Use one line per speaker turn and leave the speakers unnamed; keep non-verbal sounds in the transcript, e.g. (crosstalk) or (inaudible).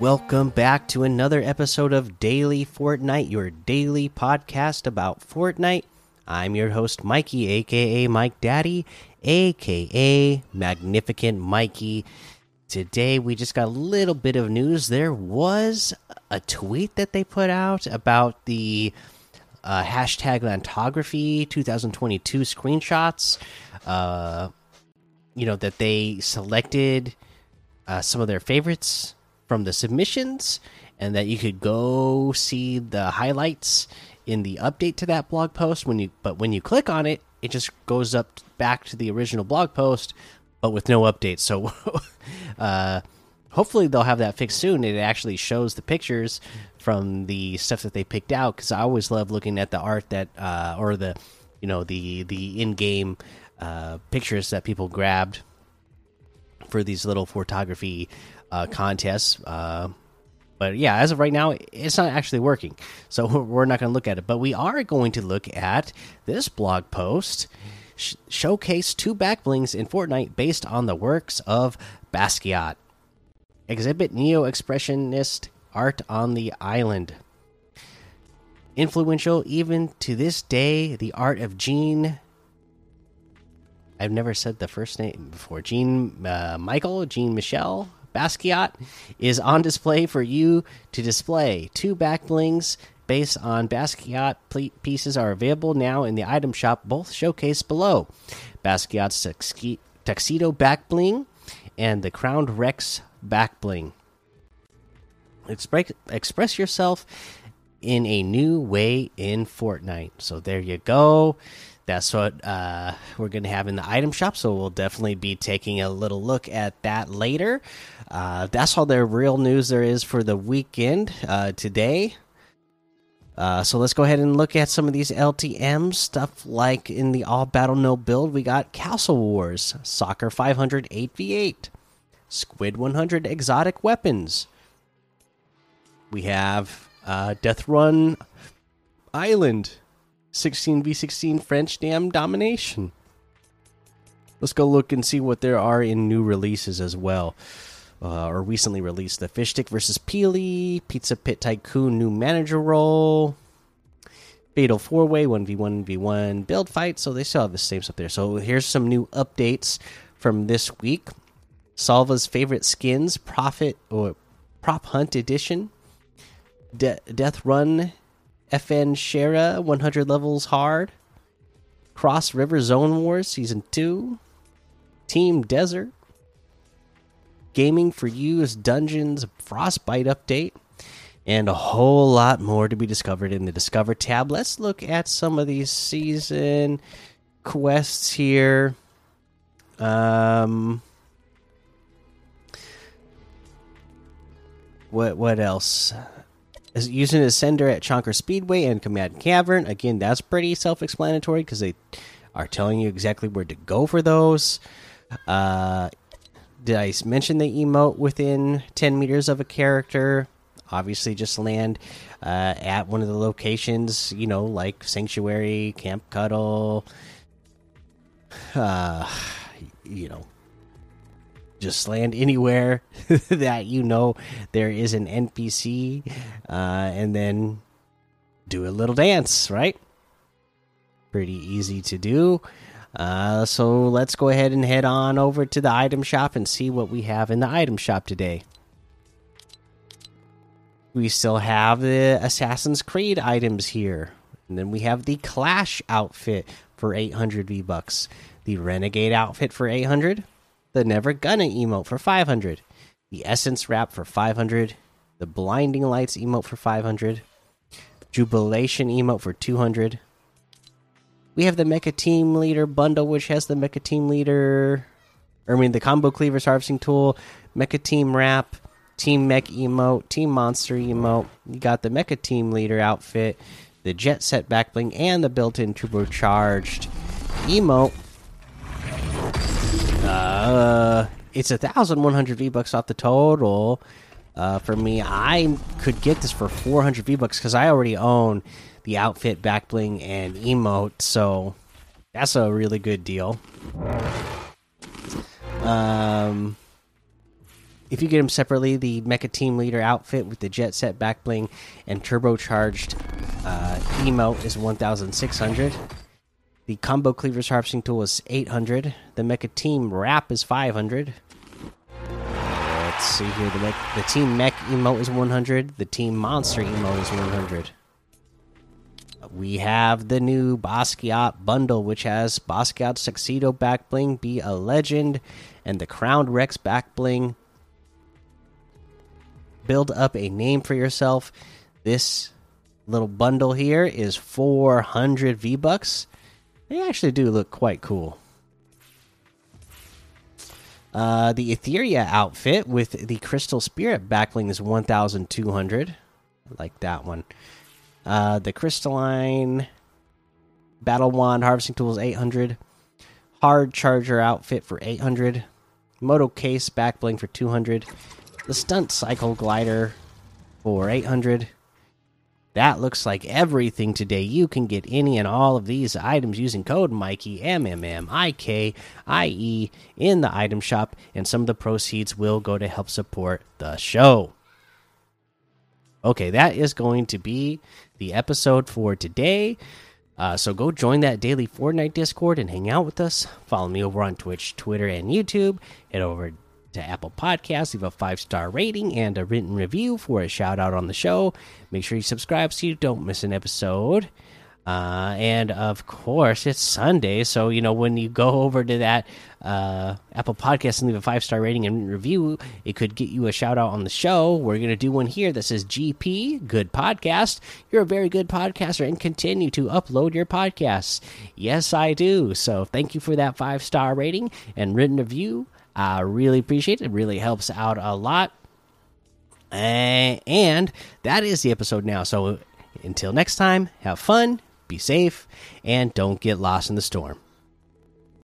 Welcome back to another episode of Daily Fortnite, your daily podcast about Fortnite. I'm your host, Mikey, aka Mike Daddy, aka Magnificent Mikey. Today, we just got a little bit of news. There was a tweet that they put out about the uh, hashtag Lantography 2022 screenshots. Uh, you know, that they selected uh, some of their favorites from the submissions and that you could go see the highlights in the update to that blog post when you but when you click on it it just goes up back to the original blog post but with no updates so (laughs) uh hopefully they'll have that fixed soon. It actually shows the pictures from the stuff that they picked out because i always love looking at the art that uh or the you know the the in-game uh pictures that people grabbed for these little photography uh, contests. Uh, but yeah, as of right now, it's not actually working. So (laughs) we're not going to look at it. But we are going to look at this blog post sh showcase two backblings in Fortnite based on the works of Basquiat. Exhibit neo expressionist art on the island. Influential even to this day, the art of Jean I've never said the first name before. Jean uh, Michael, Jean Michel Basquiat is on display for you to display. Two back blings based on Basquiat pieces are available now in the item shop, both showcased below. Basquiat's tuxedo back bling and the Crowned Rex back bling. Express yourself in a new way in Fortnite. So there you go that's what uh, we're going to have in the item shop. So we'll definitely be taking a little look at that later. Uh, that's all the real news there is for the weekend uh, today. Uh, so let's go ahead and look at some of these LTM stuff. Like in the all battle no build, we got Castle Wars, Soccer 500 8v8, Squid 100 exotic weapons. We have uh, Death Run Island 16v16 French Dam Domination. Let's go look and see what there are in new releases as well. Uh, or recently released the Fish Stick versus Peely, Pizza Pit Tycoon new manager role, Fatal Four Way 1v1 v1 build fight. So they still have the same stuff there. So here's some new updates from this week. Salva's favorite skins, Profit or Prop Hunt Edition, De Death Run FN Shera 100 levels hard. Cross River Zone Wars Season 2. Team Desert. Gaming for Use Dungeons Frostbite Update. And a whole lot more to be discovered in the Discover tab. Let's look at some of these season quests here. Um. What what else? Using a sender at Chonker Speedway and Command Cavern. Again, that's pretty self explanatory because they are telling you exactly where to go for those. Uh, did I mention the emote within 10 meters of a character? Obviously, just land uh, at one of the locations, you know, like Sanctuary, Camp Cuddle, uh, you know, just land anywhere (laughs) that you know there is an NPC, uh, and then do a little dance, right? Pretty easy to do. Uh, so let's go ahead and head on over to the item shop and see what we have in the item shop today. We still have the Assassin's Creed items here. And then we have the Clash outfit for 800 V bucks, the Renegade outfit for 800, the Never Gonna emote for 500, the Essence Wrap for 500, the Blinding Lights emote for 500, Jubilation emote for 200. We have the Mecha Team Leader bundle, which has the Mecha Team Leader, I mean the Combo Cleavers Harvesting Tool, Mecha Team Wrap, Team Mech emote, Team Monster emote. You got the Mecha Team Leader outfit, the Jet Set Backbling, and the built-in turbocharged emote uh, it's a thousand one hundred V bucks off the total. Uh, for me, I could get this for four hundred V bucks because I already own the outfit, back bling, and emote. So that's a really good deal. Um, if you get them separately, the Mecha Team Leader outfit with the Jet Set back bling and turbocharged uh, emote is 1,600. The Combo Cleaver's Harvesting Tool is 800. The Mecha Team Wrap is 500. Let's see here. The, the Team Mech emote is 100. The Team Monster emote is 100. We have the new Basquiat bundle, which has Basquiat's Tuxedo back bling, Be a Legend, and the Crowned Rex back bling. Build up a name for yourself. This little bundle here is 400 V bucks. They actually do look quite cool. Uh, the Etheria outfit with the Crystal Spirit backbling is 1,200. I like that one. Uh, the Crystalline Battle Wand Harvesting Tools 800. Hard Charger outfit for 800. Moto Case backbling for 200. The Stunt Cycle Glider for 800. That looks like everything today. You can get any and all of these items using code Mikey M M M I K I E in the item shop, and some of the proceeds will go to help support the show. Okay, that is going to be the episode for today. Uh, so go join that daily Fortnite Discord and hang out with us. Follow me over on Twitch, Twitter, and YouTube. Head over to Apple Podcasts, leave a five star rating and a written review for a shout out on the show. Make sure you subscribe so you don't miss an episode. Uh, and of course, it's Sunday, so you know when you go (laughs) over to that uh, Apple Podcast and leave a five star rating and review, it could get you a shout out on the show. We're gonna do one here that says GP, good podcast. You're a very good podcaster and continue to upload your podcasts. Yes, I do. So thank you for that five star rating and written review. I really appreciate it. It really helps out a lot. Eh, and that is the episode now. So until next time, have fun be safe, and don't get lost in the storm.